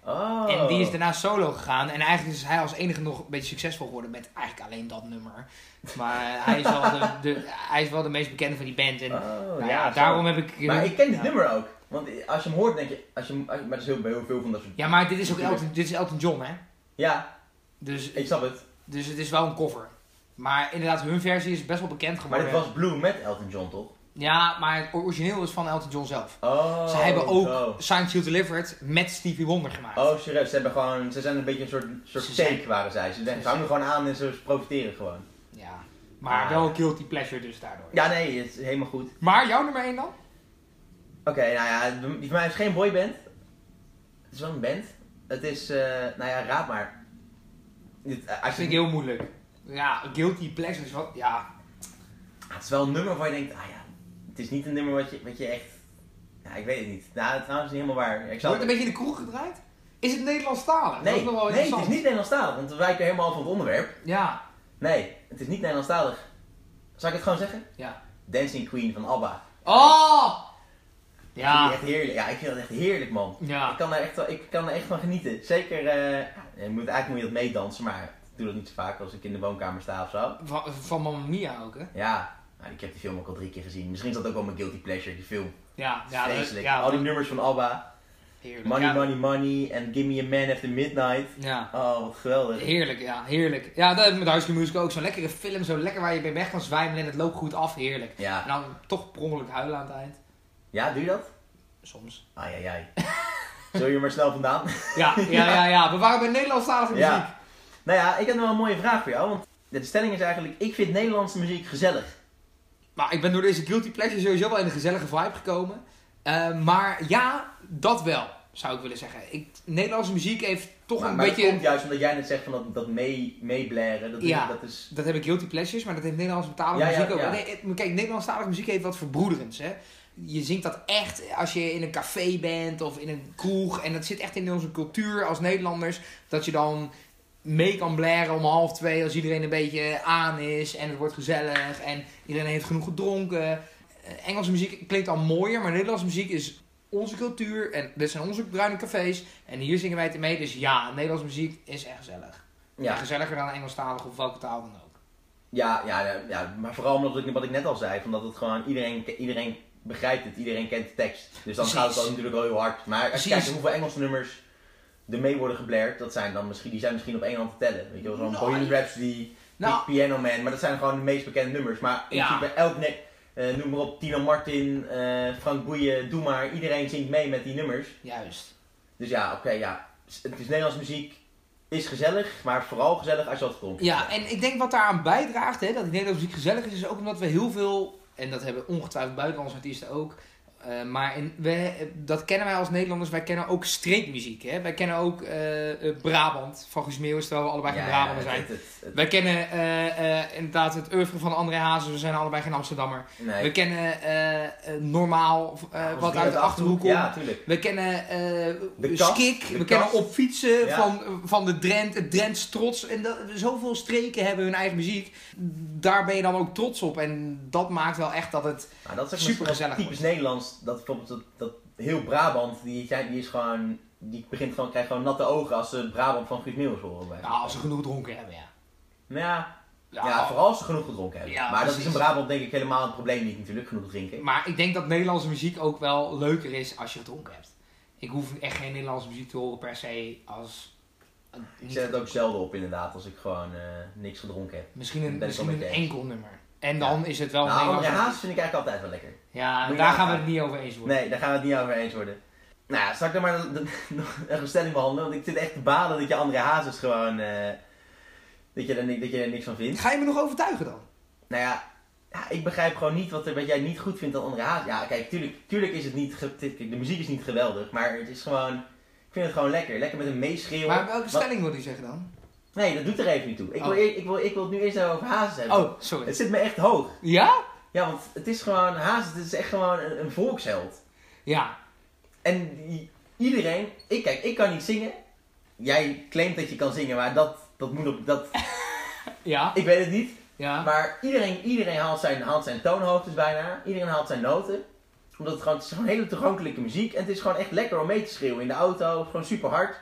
Oh. En die is daarna solo gegaan. En eigenlijk is hij als enige nog een beetje succesvol geworden met eigenlijk alleen dat nummer. Maar hij is wel de, de, hij is wel de meest bekende van die band. En Oh, nou ja, daarom heb ik... Maar ik ken dit nummer ook. Want als je hem hoort, denk je. Als je, maar er is heel, heel veel van dat soort. Ja, maar dit is ook Elton, dit is Elton John, hè? Ja, Dus, ik snap het. dus het is wel een cover. Maar inderdaad, hun versie is best wel bekend Maar geworden. dit was Blue met Elton John, toch? Ja, maar het origineel is van Elton John zelf. Oh. Ze hebben ook zo. Science You Delivered met Stevie Wonder gemaakt. Oh, serieus. Ze, hebben gewoon, ze zijn een beetje een soort, soort Ze waren zij. Ze, denken, ze hangen gewoon aan en ze profiteren gewoon. Ja. Maar Ah. wel guilty pleasure dus daardoor. Ja, nee, het is helemaal goed. Maar jouw nummer 1 dan? Oké, nou ja, die van mij is geen boyband. Het is wel een band. Het is, eh, nou ja, raad maar. Dit, eh, Dat als vind ik heel moeilijk. Ja, guilty pleasure is wat... Ja. het is wel een nummer waar je denkt, ah ja, het is niet een nummer wat je, wat je echt, ja, ik weet het niet. Nou, trouwens niet helemaal waar. Ik zal Wordt het een beetje in de kroeg gedraaid? Is het Nederlandstalig? Dat Nee, is nog wel nee, het is niet Nederlandstalig, want we wijken helemaal van het onderwerp. Ja. Nee, het is niet Nederlandstalig. Zal ik het gewoon zeggen? Ja. Dancing Queen van ABBA. Oh! Ik vind Ja. echt heerlijk. Ja, ik vind dat echt heerlijk, man. Ja. Ik kan er echt, wel- ik kan er echt van genieten. Zeker, eh, ja, je moet, eigenlijk moet je dat meedansen, maar doe dat niet zo vaak als ik in de woonkamer sta of zo. Van, van Mamma Mia ook, hè? Ja, nou, ik heb die film ook al drie keer gezien. Misschien is dat ook wel mijn guilty pleasure, die film. Ja. Ja, dat- Vreselijk. ja, Al die nummers van ABBA. heerlijk. Money, ja. money, money en Give me a man after midnight. Ja. Oh, wat geweldig. Heerlijk, ja, heerlijk. Ja, dat met High School Musical ook. Zo'n lekkere film, zo lekker waar je bij weg kan zwijmelen en het loopt goed af. Heerlijk. En Ja. dan toch per ongeluk huilen aan het eind. ja, doe je dat? Soms. Ai, ai, ai. [LAUGHS] Zul je maar snel vandaan? Ja, ja, ja, ja. We waren bij Nederlandstalige muziek. Ja. Nou ja, ik heb nog wel een mooie vraag voor jou. Want de stelling is eigenlijk, ik vind Nederlandse muziek gezellig. Maar ik ben door deze Guilty Pleasure sowieso wel in een gezellige vibe gekomen. Eh, maar ja, dat wel, zou ik willen zeggen. Ik, Nederlandse muziek heeft toch maar een maar beetje... dat komt juist omdat jij net zegt van dat, dat mee, meeblaren. Dat, Ja. dat is... Dat heb ik guilty pleasures, maar dat heeft Nederlandse talige Ja, ja, muziek ook. ja. Nee, kijk, Nederlandstalige muziek heeft wat verbroederends. Hè? Je zingt dat echt als je in een café bent of in een kroeg. En dat zit echt in onze cultuur als Nederlanders. Dat je dan mee kan blaren om half twee als iedereen een beetje aan is. En het wordt gezellig en iedereen heeft genoeg gedronken. Eh, Engelse muziek klinkt al mooier, maar Nederlandse muziek is onze cultuur. En dit zijn onze bruine cafés. En hier zingen wij het mee. Dus ja, Nederlandse muziek is echt gezellig. Ja. Gezelliger dan Engelstalig of welke taal dan ook. ja, ja, ja, ja, maar vooral omdat ik, wat ik net al zei, van dat het gewoon iedereen, iedereen begrijpt het, iedereen kent de tekst. Dus dan Precies. gaat het natuurlijk wel heel hard. Maar als je Precies. kijkt hoeveel Engelse nummers er mee worden geblerd, dat zijn dan misschien, die zijn misschien op één hand te tellen. Weet je wel, zo'n Nou, Bohemian Rhapsody, Nou, Piano Man, maar dat zijn gewoon de meest bekende nummers. Maar in Ja. principe elk, eh, noem maar op, Tino Martin, eh, Frank Boeien, doe maar, iedereen zingt mee met die nummers. juist. Dus ja, oké, ja. Het is Nederlandse muziek, is gezellig, maar vooral gezellig als je wat komt. Ja, en ik denk wat daaraan bijdraagt, hè, dat die Nederlandse muziek gezellig is, is ook omdat we heel veel En dat hebben ongetwijfeld buitenlandse artiesten ook. Eh, maar in, we, dat kennen wij als Nederlanders. Wij kennen ook streekmuziek. Hè? Wij kennen ook eh, Brabant van Guus Meeuwis, terwijl we allebei geen Brabander zijn. het- het- het- Wij kennen inderdaad het oeuvre van André Hazes. We zijn allebei geen Amsterdammer. nee. We kennen normaal, wat uit de Achterhoek komt. Ja. We kennen kast, Skik, we kast. kennen Op Fietsen Ja. van, van de Drent, het Drents trots. En dat, zoveel streken hebben hun eigen muziek. Daar ben je dan ook trots op. En dat maakt wel echt dat het... Nou, dat is Super gezellig typisch. Nederlands. Dat bijvoorbeeld dat, dat heel Brabant, die, die is gewoon, die begint gewoon, krijgt gewoon natte ogen als ze Brabant van Guus Meeuwis horen. Bij. Nou, als ze genoeg dronken hebben, ja. Nou ja, ja, vooral als ze genoeg gedronken hebben. Ja, maar dat is in Brabant denk ik helemaal het probleem niet natuurlijk, genoeg drinken. Maar ik denk dat Nederlandse muziek ook wel leuker is als je gedronken hebt. Ik hoef echt geen Nederlandse muziek te horen per se als... Ik zet het ook zelden op inderdaad, als ik gewoon eh, niks gedronken heb. Misschien een, misschien een enkel nummer. En dan is het wel een nou, André Nederlandse Haas vind ik eigenlijk altijd wel lekker. Ja, je daar gaan we het niet over eens worden. Nee, daar gaan we het niet over eens worden. Nou ja, zal ik dan maar [LAUGHS] nog een stelling behandelen? Want ik zit echt te baden dat je André Hazes gewoon... eh, dat, je er, dat je er niks van vindt. Ga je me nog overtuigen dan? Nou ja, ja, ik begrijp gewoon niet wat, er, wat jij niet goed vindt aan André Hazes. Ja, kijk, tuurlijk, tuurlijk is het niet... De muziek is niet geweldig, maar het is gewoon... Ik vind het gewoon lekker. Lekker met een meeschreeuwen. Maar welke Wat- stelling wil hij zeggen dan? Nee, dat doet er even niet toe. Ik wil, Oh. ik wil, ik wil het nu eerst over Hazes hebben. Oh, sorry. Het zit me echt hoog. Ja? Ja, want het is gewoon... Hazes, het is echt gewoon een, een volksheld. Ja. En iedereen, ik kijk, ik kan niet zingen. Jij claimt dat je kan zingen, maar dat, dat moet op, dat, [LAUGHS] Ja. ik weet het niet. Ja. Maar iedereen, iedereen haalt, zijn, haalt zijn toonhoogtes bijna. Iedereen haalt zijn noten. Omdat het gewoon, het is gewoon hele toegankelijke muziek. En het is gewoon echt lekker om mee te schreeuwen in de auto. Gewoon super hard.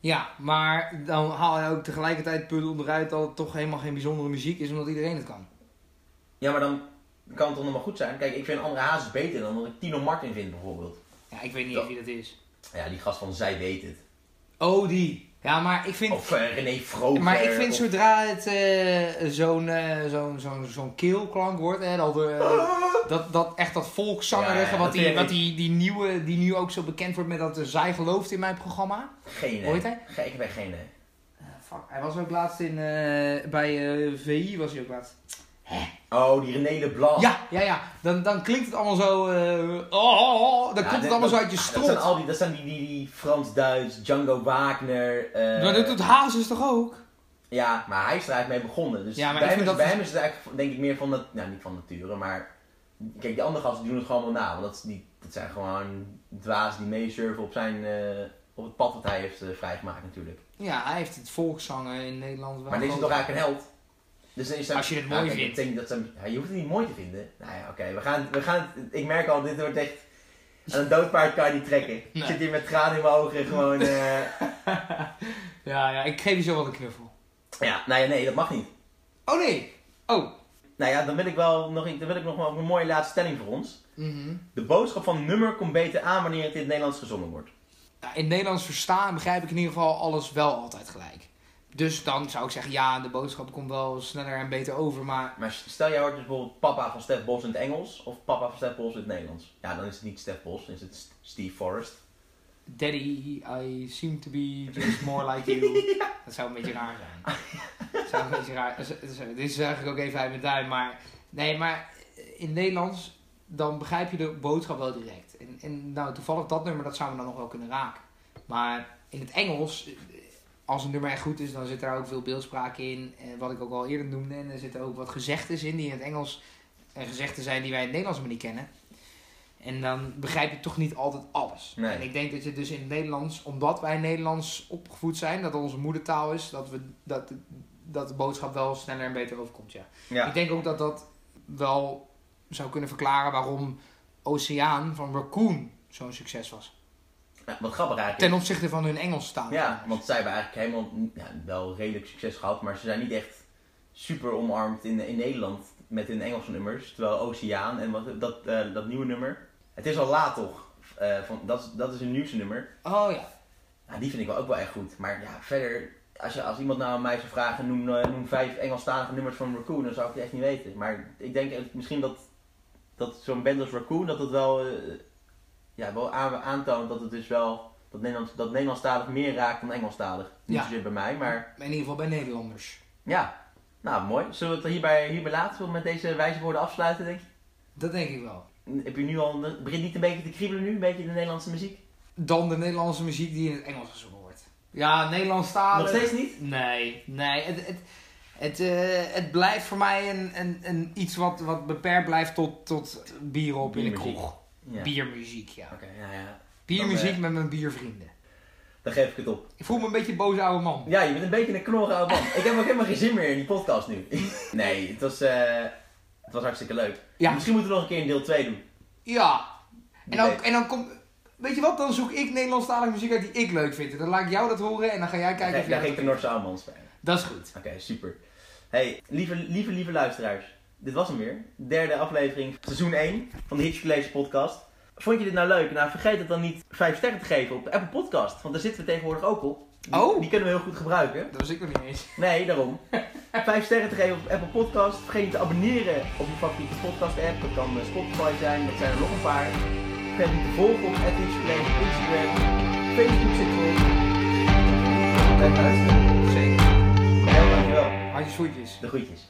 Ja, maar dan haal je ook tegelijkertijd het punt onderuit dat het toch helemaal geen bijzondere muziek is, omdat iedereen het kan. Ja, maar dan kan het toch nog maar goed zijn. Kijk, ik vind andere hazes beter dan dat ik Tino Martin vind bijvoorbeeld. Ja, ik weet niet eens wie dat is. Ja, die gast van Zij Weet Het. Oh, die. Ja, maar ik vind... Of eh, René Vroger. maar ik vind of- zodra het eh, zo'n eh, zo'n zo'n zo'n keelklank wordt, hè, dat, [LAUGHS] dat, dat echt dat volkszangerige, Ja, wat, die, wat die, die nieuwe, die nu ook zo bekend wordt met dat Zij gelooft in mijn programma. Geen Hoor je idee. het, Ge- Ik heb geen. Eh, fuck, hij was ook laatst in, bij VI was hij ook laatst. Oh, die René Leblanc. Ja, ja, ja. Dan, dan klinkt het allemaal zo. eh, oh, oh, oh. dan Ja, komt het dat- allemaal zo dat- uit je Dat strot. zijn, al die, dat zijn die, die, die Frans-Duits, Django Wagner. eh, maar dat doet Hazes toch ook? Ja, maar hij is er eigenlijk mee begonnen. Dus Ja, maar bij, hem is, dat bij dus- hem is het eigenlijk denk ik meer van dat, nou niet van nature, maar kijk, die andere gasten doen het gewoon wel na. Want dat, is die, dat zijn gewoon dwaas die meesurfen op, zijn, eh, op het pad wat hij heeft vrijgemaakt natuurlijk. Ja, hij heeft het volkszangen in Nederland wel. maar deze is toch eigenlijk een held? Dus dan is Als je het mooi vindt. Ik denk dat ze, ja, je hoeft het niet mooi te vinden. Nou ja, oké, we, gaan, we gaan ik merk al, dit wordt echt, aan een doodpaard kan je niet trekken. Ik zit hier met tranen in mijn ogen gewoon, eh, [LAUGHS] Ja, ja, ik geef je zo wel een knuffel. ja, nou ja, nee, dat mag niet. Oh nee! Oh. Nou ja, dan wil ik wel nog, dan wil ik nog wel een mooie laatste stelling voor ons. Mhm. De boodschap van nummer komt beter aan wanneer het in het Nederlands gezongen wordt. Ja, in het Nederlands verstaan begrijp ik in ieder geval alles wel altijd gelijk. Dus dan zou ik zeggen, ja, de boodschap komt wel sneller en beter over, maar Maar stel jij hoort dus bijvoorbeeld papa van Stef Bos in het Engels of papa van Stef Bos in het Nederlands. Ja, dan is het niet Stef Bos, dan is het St- Steve Forrest. Daddy, I seem to be [LAUGHS] just more like you. Dat zou een beetje raar zijn. Dat zou een beetje raar Dit is eigenlijk ook even uit mijn duim, maar... Nee, maar in het Nederlands, dan begrijp je de boodschap wel direct. En, en nou, toevallig dat nummer, dat zou me dan nog wel kunnen raken. Maar in het Engels, als een nummer echt goed is, dan zit daar ook veel beeldspraak in. En wat ik ook al eerder noemde, en er zitten ook wat gezegdes in die in het Engels eh, gezegden zijn die wij in het Nederlands maar niet kennen. En dan begrijp je toch niet altijd alles. Nee. En ik denk dat je dus in het Nederlands, omdat wij Nederlands opgevoed zijn, dat dat onze moedertaal is, dat, we, dat, dat de boodschap wel sneller en beter overkomt. Ja. Ja. Ik denk ook dat dat wel zou kunnen verklaren waarom Oceaan van Raccoon zo'n succes was. Wat grappig eigenlijk. Ten opzichte van hun Engelse taal. Ja, want zij hebben eigenlijk helemaal ja, wel redelijk succes gehad, maar ze zijn niet echt super omarmd in, in Nederland met hun Engelse nummers. Terwijl Oceaan en wat, dat, eh, dat nieuwe nummer. Het is al laat toch? Eh, van, dat, is- dat is een nieuwste nummer. Oh ja. Nou, die vind ik wel ook wel echt goed. Maar ja, verder, als, je, als iemand nou aan mij zou vragen, noem, eh, noem vijf Engelstalige nummers van Raccoon, dan zou ik het echt niet weten. Maar ik denk misschien dat, dat zo'n band als Raccoon, dat het wel, ja, wel aan, aantoont dat het dus wel, dat, Nederlands, dat Nederlandstalig meer raakt dan Engelstalig. Niet Ja. zozeer bij mij, maar In ieder geval bij Nederlanders. ja. Nou, mooi. Zullen we het hierbij, hierbij laten? Zullen we met deze wijze woorden afsluiten, denk je? Dat denk ik wel. Heb je nu al, een- begint niet een beetje te kriebelen nu, een beetje de Nederlandse muziek? Dan de Nederlandse muziek die in het Engels gezongen wordt. Ja, Nederlandstalig. Nog steeds niet? Nee, nee. Het, het, het, eh, het blijft voor mij een, een, een iets wat, wat beperkt blijft tot, tot bier op in de kroeg. Ja. Biermuziek, ja. Oké, ja, ja. Biermuziek Dan, met mijn biervrienden. Dan geef ik het op. Ik voel me een beetje een boze oude man. Ja, je bent een beetje een knorrige oude man. Ik heb ook helemaal geen zin meer in die podcast nu. [LAUGHS] Nee, het was, eh, het was hartstikke leuk. Ja. Misschien moeten we nog een keer een deel 2 doen. Ja. En dan, en dan komt... Weet je wat, dan zoek ik Nederlandstalige muziek uit die ik leuk vind. Dan laat ik jou dat horen en dan ga jij kijken Dan of jij ga ik de Noordse oude man spelen. Dat is goed. Oké, super. Hey, lieve, lieve, lieve luisteraars. Dit was hem weer. Derde aflevering, seizoen 1 van de Hitch College podcast. Vond je dit nou leuk? Nou, vergeet het dan niet 5 sterren te geven op de Apple Podcast. Want daar zitten we tegenwoordig ook op. Die, Oh. Die kunnen we heel goed gebruiken. Dat was ik nog niet eens. Nee, daarom. [LAUGHS] 5 sterren te geven op Apple Podcast. Vergeet niet te abonneren op je favoriete podcast app. Dat kan eh, Spotify zijn, dat zijn er nog een paar. Vergeet niet te volgen op College op Instagram. Facebook zit erop. Blijf luisteren. Zeker. Heel dankjewel. Handjes voetjes. De groetjes.